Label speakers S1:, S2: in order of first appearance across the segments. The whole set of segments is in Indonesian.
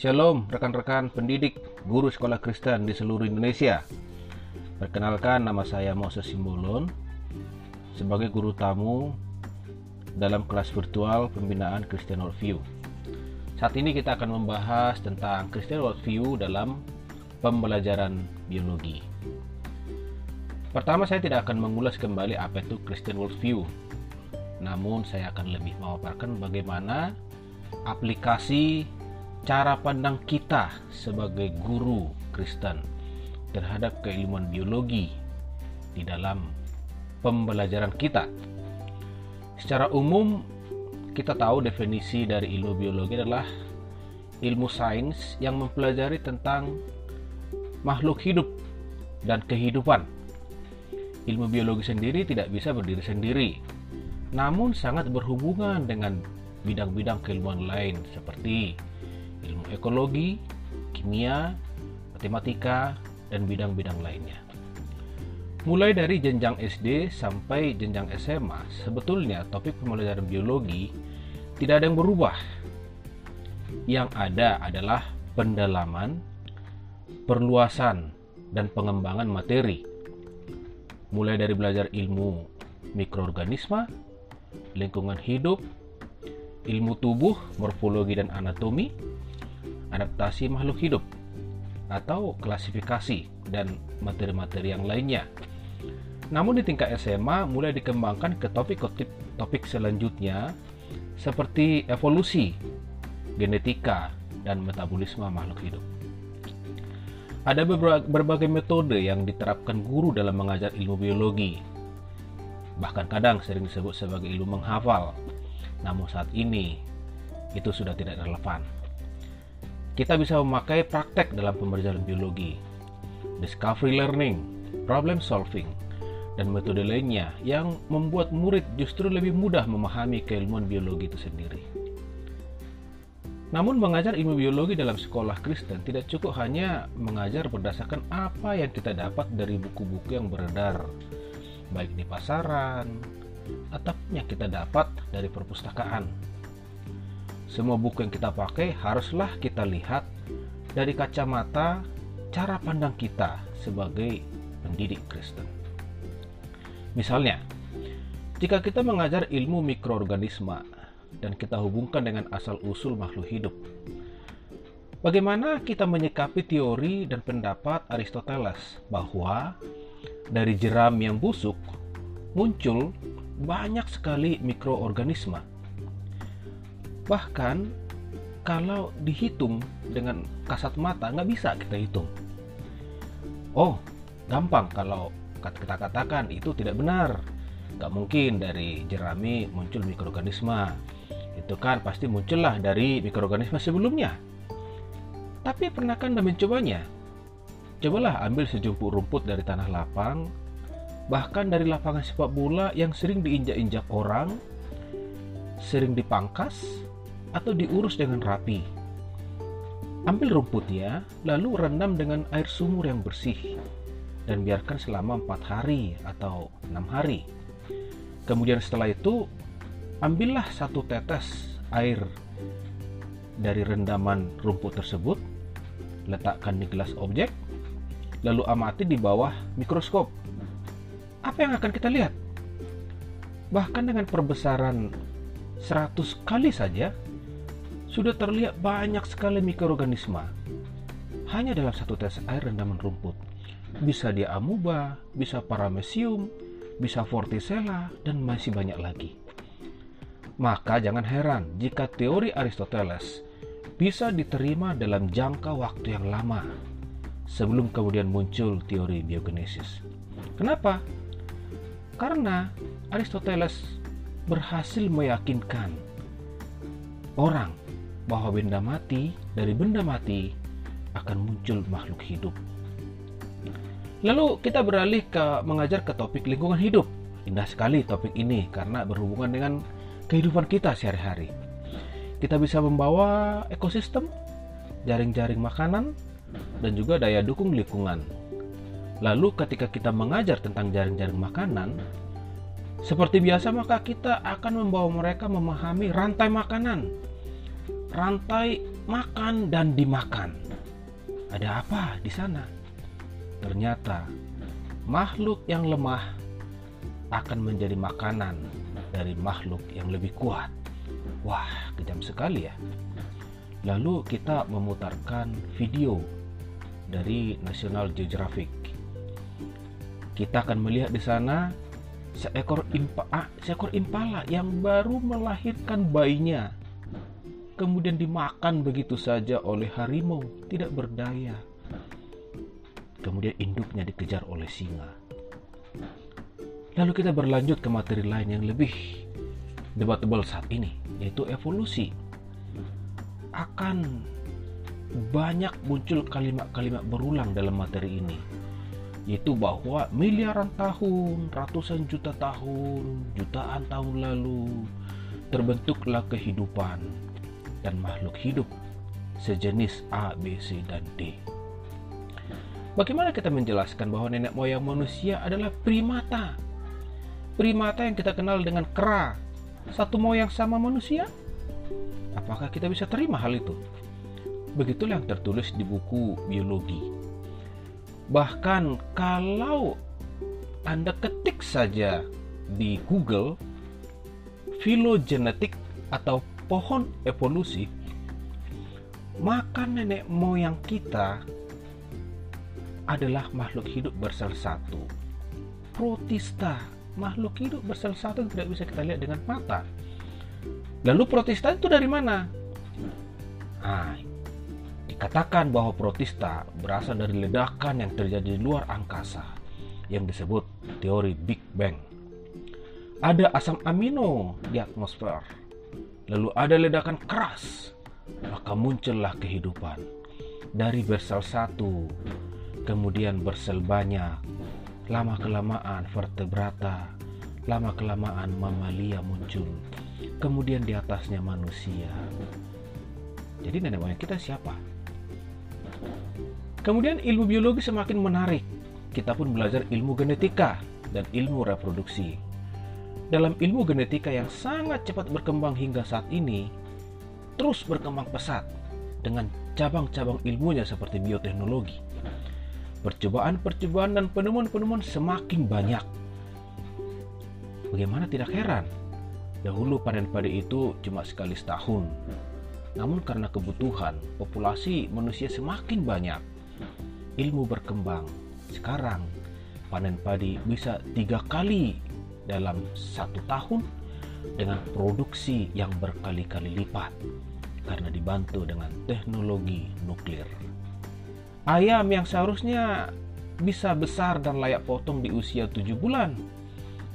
S1: Shalom rekan-rekan pendidik guru sekolah Kristen di seluruh Indonesia. Perkenalkan nama saya Moses Simbolon sebagai guru tamu dalam kelas virtual pembinaan Christian Worldview. Saat ini kita akan membahas tentang Christian Worldview dalam pembelajaran biologi. Pertama saya tidak akan mengulas kembali apa itu Christian Worldview. Namun saya akan lebih memaparkan bagaimana aplikasi cara pandang kita sebagai guru Kristen terhadap keilmuan biologi di dalam pembelajaran kita. Secara umum, kita tahu definisi dari ilmu biologi adalah ilmu sains yang mempelajari tentang makhluk hidup dan kehidupan. Ilmu biologi sendiri tidak bisa berdiri sendiri, namun sangat berhubungan dengan bidang-bidang keilmuan lain seperti ilmu ekologi, kimia, matematika, dan bidang-bidang lainnya. Mulai dari jenjang SD sampai jenjang SMA, sebetulnya topik pembelajaran biologi tidak ada yang berubah. Yang ada adalah pendalaman, perluasan, dan pengembangan materi. Mulai dari belajar ilmu mikroorganisme, lingkungan hidup, ilmu tubuh, morfologi dan anatomi, adaptasi makhluk hidup, atau klasifikasi dan materi-materi yang lainnya. Namun di tingkat SMA mulai dikembangkan ke topik-topik selanjutnya seperti evolusi, genetika, dan metabolisme makhluk hidup. Ada berbagai metode yang diterapkan guru dalam mengajar ilmu biologi. Bahkan kadang sering disebut sebagai ilmu menghafal. Namun saat ini itu sudah tidak relevan kita bisa memakai praktek dalam pembelajaran biologi, discovery learning, problem solving, dan metode lainnya yang membuat murid justru lebih mudah memahami keilmuan biologi itu sendiri. Namun mengajar ilmu biologi dalam sekolah Kristen tidak cukup hanya mengajar berdasarkan apa yang kita dapat dari buku-buku yang beredar, baik di pasaran atau yang kita dapat dari perpustakaan. Semua buku yang kita pakai haruslah kita lihat dari kacamata cara pandang kita sebagai pendidik Kristen. Misalnya, jika kita mengajar ilmu mikroorganisme dan kita hubungkan dengan asal-usul makhluk hidup, bagaimana kita menyikapi teori dan pendapat Aristoteles bahwa dari jeram yang busuk muncul banyak sekali mikroorganisme Bahkan kalau dihitung dengan kasat mata nggak bisa kita hitung. Oh, gampang kalau kita katakan itu tidak benar. Nggak mungkin dari jerami muncul mikroorganisme. Itu kan pasti muncullah dari mikroorganisme sebelumnya. Tapi pernahkah Anda mencobanya? Cobalah ambil sejumput rumput dari tanah lapang, bahkan dari lapangan sepak bola yang sering diinjak-injak orang, sering dipangkas, atau diurus dengan rapi. Ambil rumputnya, lalu rendam dengan air sumur yang bersih dan biarkan selama empat hari atau enam hari. Kemudian setelah itu, ambillah satu tetes air dari rendaman rumput tersebut, letakkan di gelas objek, lalu amati di bawah mikroskop. Apa yang akan kita lihat? Bahkan dengan perbesaran 100 kali saja, sudah terlihat banyak sekali mikroorganisme hanya dalam satu tes air rendaman rumput. Bisa dia amuba, bisa paramecium, bisa vorticella, dan masih banyak lagi. Maka jangan heran jika teori Aristoteles bisa diterima dalam jangka waktu yang lama sebelum kemudian muncul teori biogenesis. Kenapa? Karena Aristoteles berhasil meyakinkan orang bahwa benda mati dari benda mati akan muncul makhluk hidup. Lalu kita beralih ke mengajar ke topik lingkungan hidup. Indah sekali topik ini karena berhubungan dengan kehidupan kita sehari-hari. Kita bisa membawa ekosistem, jaring-jaring makanan, dan juga daya dukung lingkungan. Lalu ketika kita mengajar tentang jaring-jaring makanan, seperti biasa maka kita akan membawa mereka memahami rantai makanan rantai makan dan dimakan. Ada apa di sana? Ternyata makhluk yang lemah akan menjadi makanan dari makhluk yang lebih kuat. Wah, kejam sekali ya. Lalu kita memutarkan video dari National Geographic. Kita akan melihat di sana seekor impa, ah, seekor impala yang baru melahirkan bayinya. Kemudian dimakan begitu saja oleh harimau, tidak berdaya. Kemudian induknya dikejar oleh singa. Lalu kita berlanjut ke materi lain yang lebih debatable saat ini, yaitu evolusi. Akan banyak muncul kalimat-kalimat berulang dalam materi ini, yaitu bahwa miliaran tahun, ratusan juta tahun, jutaan tahun lalu terbentuklah kehidupan dan makhluk hidup sejenis A, B, C, dan D. Bagaimana kita menjelaskan bahwa nenek moyang manusia adalah primata? Primata yang kita kenal dengan kera, satu moyang sama manusia? Apakah kita bisa terima hal itu? Begitulah yang tertulis di buku biologi. Bahkan kalau Anda ketik saja di Google filogenetik atau pohon evolusi, maka nenek moyang kita adalah makhluk hidup bersel satu. Protista, makhluk hidup bersel satu tidak bisa kita lihat dengan mata. Lalu protista itu dari mana? Nah, Dikatakan bahwa protista berasal dari ledakan yang terjadi di luar angkasa yang disebut teori Big Bang. Ada asam amino di atmosfer, lalu ada ledakan keras, maka muncullah kehidupan dari bersel satu, kemudian bersel banyak, lama kelamaan vertebrata, lama kelamaan mamalia muncul, kemudian di atasnya manusia. Jadi nenek moyang kita siapa? Kemudian ilmu biologi semakin menarik. Kita pun belajar ilmu genetika dan ilmu reproduksi. Dalam ilmu genetika yang sangat cepat berkembang hingga saat ini, terus berkembang pesat dengan cabang-cabang ilmunya seperti bioteknologi. Percobaan-percobaan dan penemuan-penemuan semakin banyak. Bagaimana tidak heran? Dahulu panen padi itu cuma sekali setahun. Namun karena kebutuhan, populasi manusia semakin banyak ilmu berkembang. Sekarang panen padi bisa tiga kali dalam satu tahun dengan produksi yang berkali-kali lipat karena dibantu dengan teknologi nuklir. Ayam yang seharusnya bisa besar dan layak potong di usia tujuh bulan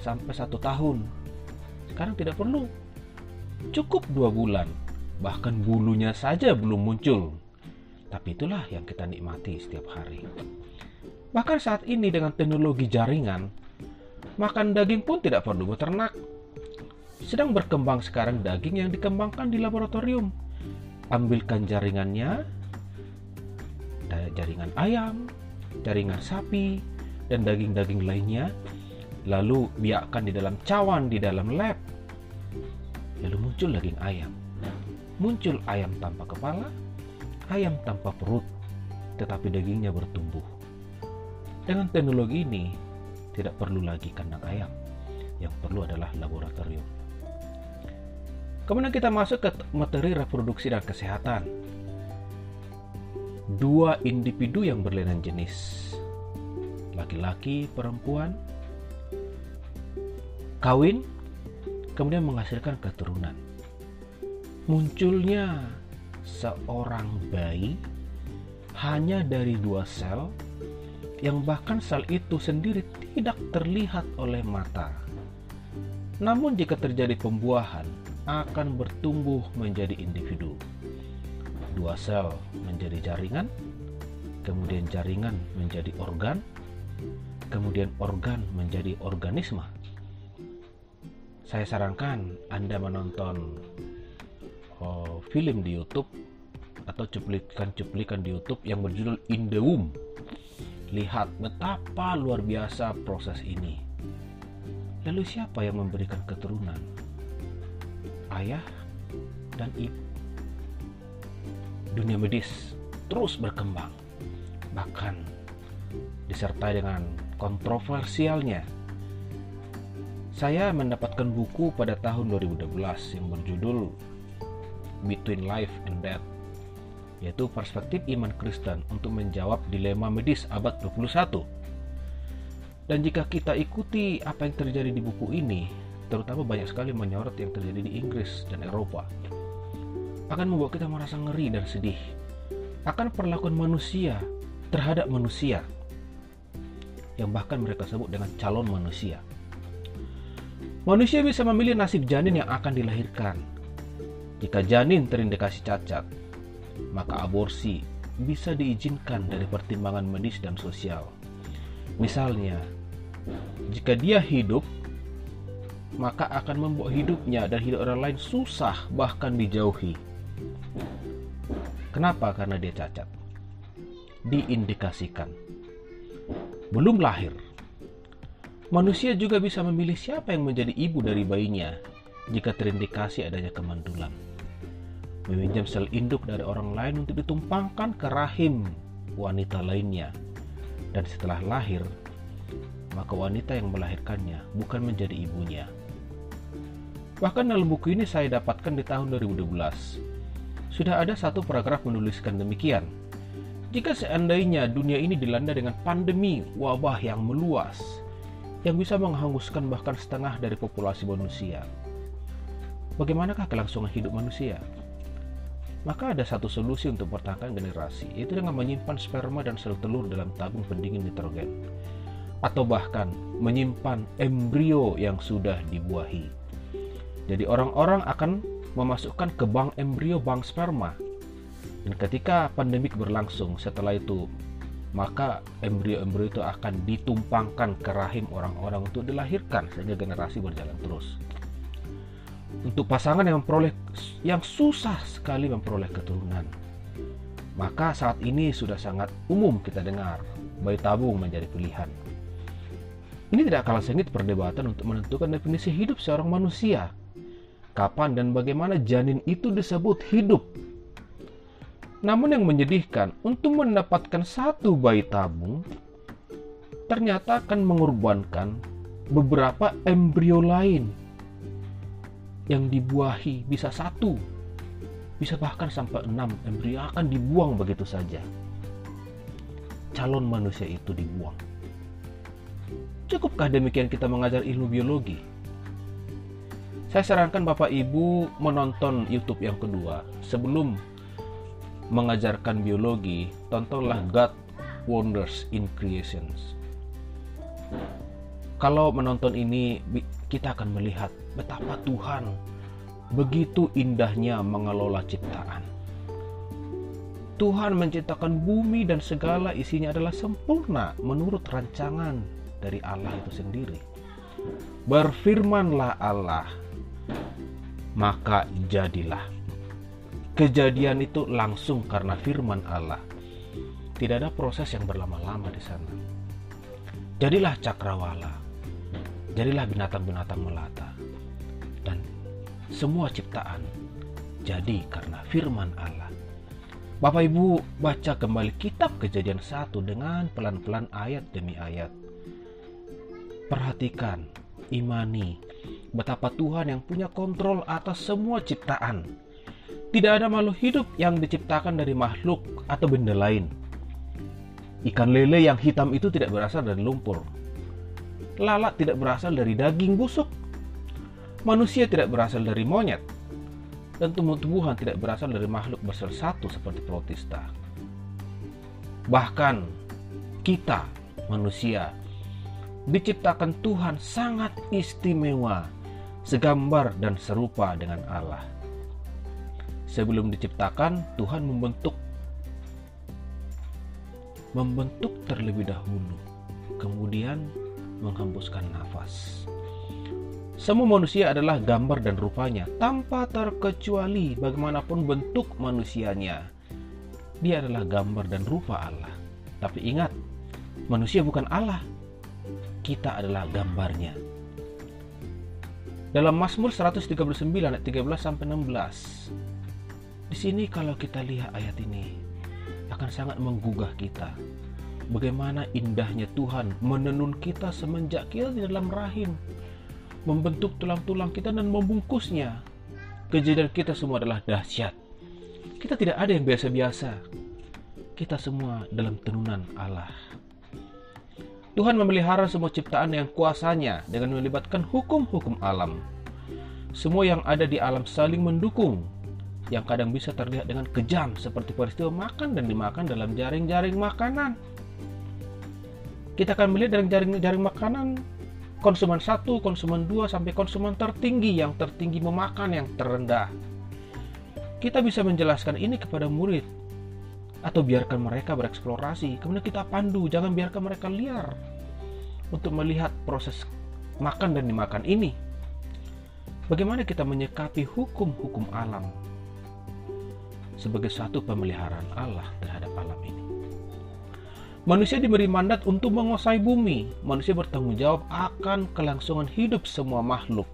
S1: sampai satu tahun. Sekarang tidak perlu. Cukup dua bulan. Bahkan bulunya saja belum muncul tapi itulah yang kita nikmati setiap hari. Bahkan saat ini dengan teknologi jaringan, makan daging pun tidak perlu beternak. Sedang berkembang sekarang daging yang dikembangkan di laboratorium. Ambilkan jaringannya, jaringan ayam, jaringan sapi, dan daging-daging lainnya, lalu biarkan di dalam cawan di dalam lab. Lalu muncul daging ayam. Muncul ayam tanpa kepala, ayam tanpa perut, tetapi dagingnya bertumbuh. Dengan teknologi ini, tidak perlu lagi kandang ayam. Yang perlu adalah laboratorium. Kemudian kita masuk ke materi reproduksi dan kesehatan. Dua individu yang berlainan jenis, laki-laki, perempuan, kawin, kemudian menghasilkan keturunan. Munculnya seorang bayi hanya dari dua sel yang bahkan sel itu sendiri tidak terlihat oleh mata. Namun jika terjadi pembuahan akan bertumbuh menjadi individu. Dua sel menjadi jaringan, kemudian jaringan menjadi organ, kemudian organ menjadi organisme. Saya sarankan Anda menonton uh, film di YouTube atau cuplikan-cuplikan di YouTube yang berjudul In the Womb. Lihat betapa luar biasa proses ini. Lalu siapa yang memberikan keturunan? Ayah dan ibu. dunia medis terus berkembang, bahkan disertai dengan kontroversialnya. Saya mendapatkan buku pada tahun 2012 yang berjudul Between Life and Death, yaitu perspektif iman Kristen untuk menjawab dilema medis abad 21. Dan jika kita ikuti apa yang terjadi di buku ini, terutama banyak sekali menyorot yang terjadi di Inggris dan Eropa, akan membuat kita merasa ngeri dan sedih akan perlakuan manusia terhadap manusia yang bahkan mereka sebut dengan calon manusia. Manusia bisa memilih nasib janin yang akan dilahirkan. Jika janin terindikasi cacat, maka aborsi bisa diizinkan dari pertimbangan medis dan sosial. Misalnya, jika dia hidup, maka akan membuat hidupnya dan hidup orang lain susah bahkan dijauhi. Kenapa? Karena dia cacat. Diindikasikan. Belum lahir. Manusia juga bisa memilih siapa yang menjadi ibu dari bayinya jika terindikasi adanya kemandulan. Meminjam sel induk dari orang lain untuk ditumpangkan ke rahim wanita lainnya. Dan setelah lahir, maka wanita yang melahirkannya bukan menjadi ibunya. Bahkan dalam buku ini saya dapatkan di tahun 2012. Sudah ada satu paragraf menuliskan demikian. Jika seandainya dunia ini dilanda dengan pandemi wabah yang meluas, yang bisa menghanguskan bahkan setengah dari populasi manusia, bagaimanakah kelangsungan hidup manusia? Maka ada satu solusi untuk pertahankan generasi, yaitu dengan menyimpan sperma dan sel telur dalam tabung pendingin nitrogen atau bahkan menyimpan embrio yang sudah dibuahi. Jadi orang-orang akan memasukkan ke bank embrio bank sperma. Dan ketika pandemik berlangsung setelah itu maka embrio-embrio itu akan ditumpangkan ke rahim orang-orang untuk dilahirkan sehingga generasi berjalan terus. Untuk pasangan yang memperoleh yang susah sekali memperoleh keturunan, maka saat ini sudah sangat umum kita dengar bayi tabung menjadi pilihan. Ini tidak kalah sengit perdebatan untuk menentukan definisi hidup seorang manusia. Kapan dan bagaimana janin itu disebut hidup. Namun yang menyedihkan, untuk mendapatkan satu bayi tabung, ternyata akan mengorbankan beberapa embrio lain yang dibuahi bisa satu, bisa bahkan sampai enam embrio akan dibuang begitu saja. Calon manusia itu dibuang Cukupkah demikian kita mengajar ilmu biologi? Saya sarankan Bapak Ibu menonton YouTube yang kedua. Sebelum mengajarkan biologi, tontonlah God Wonders in Creations. Kalau menonton ini, kita akan melihat betapa Tuhan begitu indahnya mengelola ciptaan. Tuhan menciptakan bumi dan segala isinya adalah sempurna menurut rancangan dari Allah itu sendiri. Berfirmanlah Allah, maka jadilah. Kejadian itu langsung karena firman Allah. Tidak ada proses yang berlama-lama di sana. Jadilah cakrawala. Jadilah binatang-binatang melata. Semua ciptaan jadi karena firman Allah. Bapak Ibu baca kembali kitab kejadian satu dengan pelan-pelan ayat demi ayat Perhatikan, imani betapa Tuhan yang punya kontrol atas semua ciptaan. Tidak ada makhluk hidup yang diciptakan dari makhluk atau benda lain. Ikan lele yang hitam itu tidak berasal dari lumpur. Lalat tidak berasal dari daging busuk. Manusia tidak berasal dari monyet. Dan tumbuh-tumbuhan tidak berasal dari makhluk bersel satu seperti protista. Bahkan kita, manusia, diciptakan Tuhan sangat istimewa, segambar dan serupa dengan Allah. Sebelum diciptakan, Tuhan membentuk membentuk terlebih dahulu, kemudian menghembuskan nafas. Semua manusia adalah gambar dan rupanya, tanpa terkecuali bagaimanapun bentuk manusianya. Dia adalah gambar dan rupa Allah. Tapi ingat, manusia bukan Allah, kita adalah gambarnya. Dalam Mazmur 139 ayat 13 sampai 16. Di sini kalau kita lihat ayat ini akan sangat menggugah kita. Bagaimana indahnya Tuhan menenun kita semenjak kita di dalam rahim, membentuk tulang-tulang kita dan membungkusnya. Kejadian kita semua adalah dahsyat. Kita tidak ada yang biasa-biasa. Kita semua dalam tenunan Allah. Tuhan memelihara semua ciptaan yang kuasanya dengan melibatkan hukum-hukum alam. Semua yang ada di alam saling mendukung yang kadang bisa terlihat dengan kejam seperti peristiwa makan dan dimakan dalam jaring-jaring makanan. Kita akan melihat dalam jaring-jaring makanan konsumen satu, konsumen dua sampai konsumen tertinggi yang tertinggi memakan yang terendah. Kita bisa menjelaskan ini kepada murid atau biarkan mereka bereksplorasi. Kemudian kita pandu, jangan biarkan mereka liar untuk melihat proses makan dan dimakan ini. Bagaimana kita menyikapi hukum-hukum alam sebagai satu pemeliharaan Allah terhadap alam ini. Manusia diberi mandat untuk menguasai bumi. Manusia bertanggung jawab akan kelangsungan hidup semua makhluk.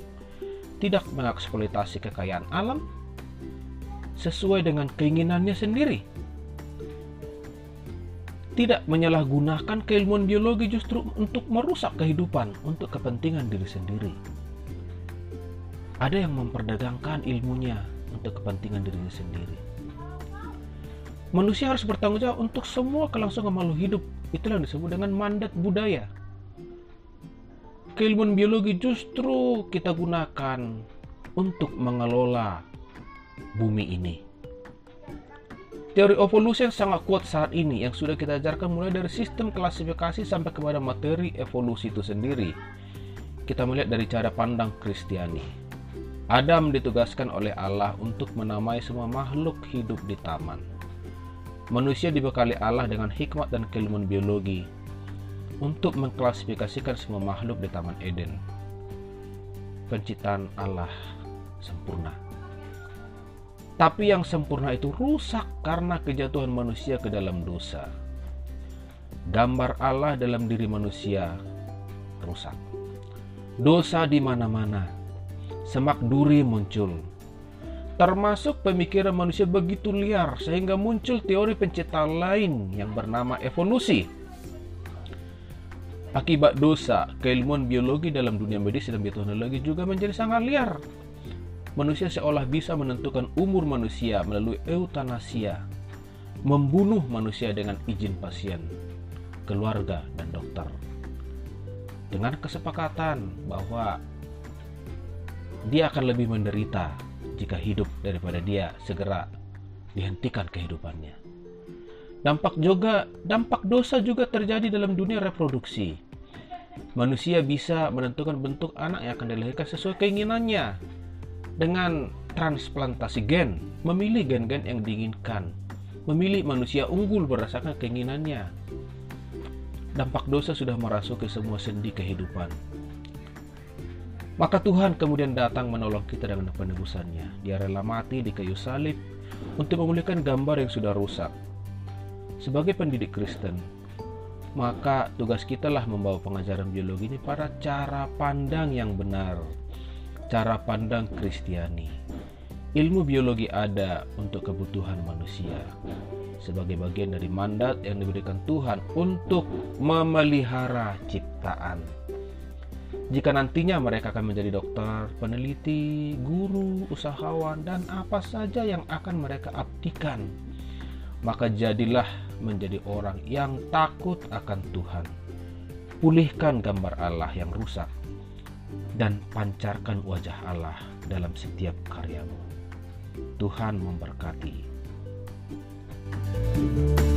S1: Tidak mengeksploitasi kekayaan alam sesuai dengan keinginannya sendiri. Tidak menyalahgunakan keilmuan biologi justru untuk merusak kehidupan untuk kepentingan diri sendiri. Ada yang memperdagangkan ilmunya untuk kepentingan dirinya sendiri Manusia harus bertanggung jawab untuk semua kelangsungan makhluk hidup. Itulah yang disebut dengan mandat budaya. Keilmuan biologi justru kita gunakan untuk mengelola bumi ini. Teori evolusi yang sangat kuat saat ini yang sudah kita ajarkan mulai dari sistem klasifikasi sampai kepada materi evolusi itu sendiri. Kita melihat dari cara pandang Kristiani. Adam ditugaskan oleh Allah untuk menamai semua makhluk hidup di taman Manusia dibekali Allah dengan hikmat dan keilmuan biologi untuk mengklasifikasikan semua makhluk di Taman Eden. Penciptaan Allah sempurna. Tapi yang sempurna itu rusak karena kejatuhan manusia ke dalam dosa. Gambar Allah dalam diri manusia rusak. Dosa di mana-mana. Semak duri muncul Termasuk pemikiran manusia begitu liar sehingga muncul teori penciptaan lain yang bernama evolusi. Akibat dosa, keilmuan biologi dalam dunia medis dan bioteknologi juga menjadi sangat liar. Manusia seolah bisa menentukan umur manusia melalui eutanasia, membunuh manusia dengan izin pasien, keluarga, dan dokter. Dengan kesepakatan bahwa dia akan lebih menderita jika hidup daripada dia segera dihentikan kehidupannya. Dampak juga dampak dosa juga terjadi dalam dunia reproduksi. Manusia bisa menentukan bentuk anak yang akan dilahirkan sesuai keinginannya dengan transplantasi gen, memilih gen-gen yang diinginkan, memilih manusia unggul berdasarkan keinginannya. Dampak dosa sudah merasuki semua sendi kehidupan maka Tuhan kemudian datang menolong kita dengan penebusannya. Dia rela mati di kayu salib untuk memulihkan gambar yang sudah rusak. Sebagai pendidik Kristen, maka tugas kita lah membawa pengajaran biologi ini pada cara pandang yang benar, cara pandang Kristiani. Ilmu biologi ada untuk kebutuhan manusia sebagai bagian dari mandat yang diberikan Tuhan untuk memelihara ciptaan. Jika nantinya mereka akan menjadi dokter, peneliti, guru, usahawan, dan apa saja yang akan mereka abdikan, maka jadilah menjadi orang yang takut akan Tuhan. Pulihkan gambar Allah yang rusak dan pancarkan wajah Allah dalam setiap karyamu. Tuhan memberkati. thank you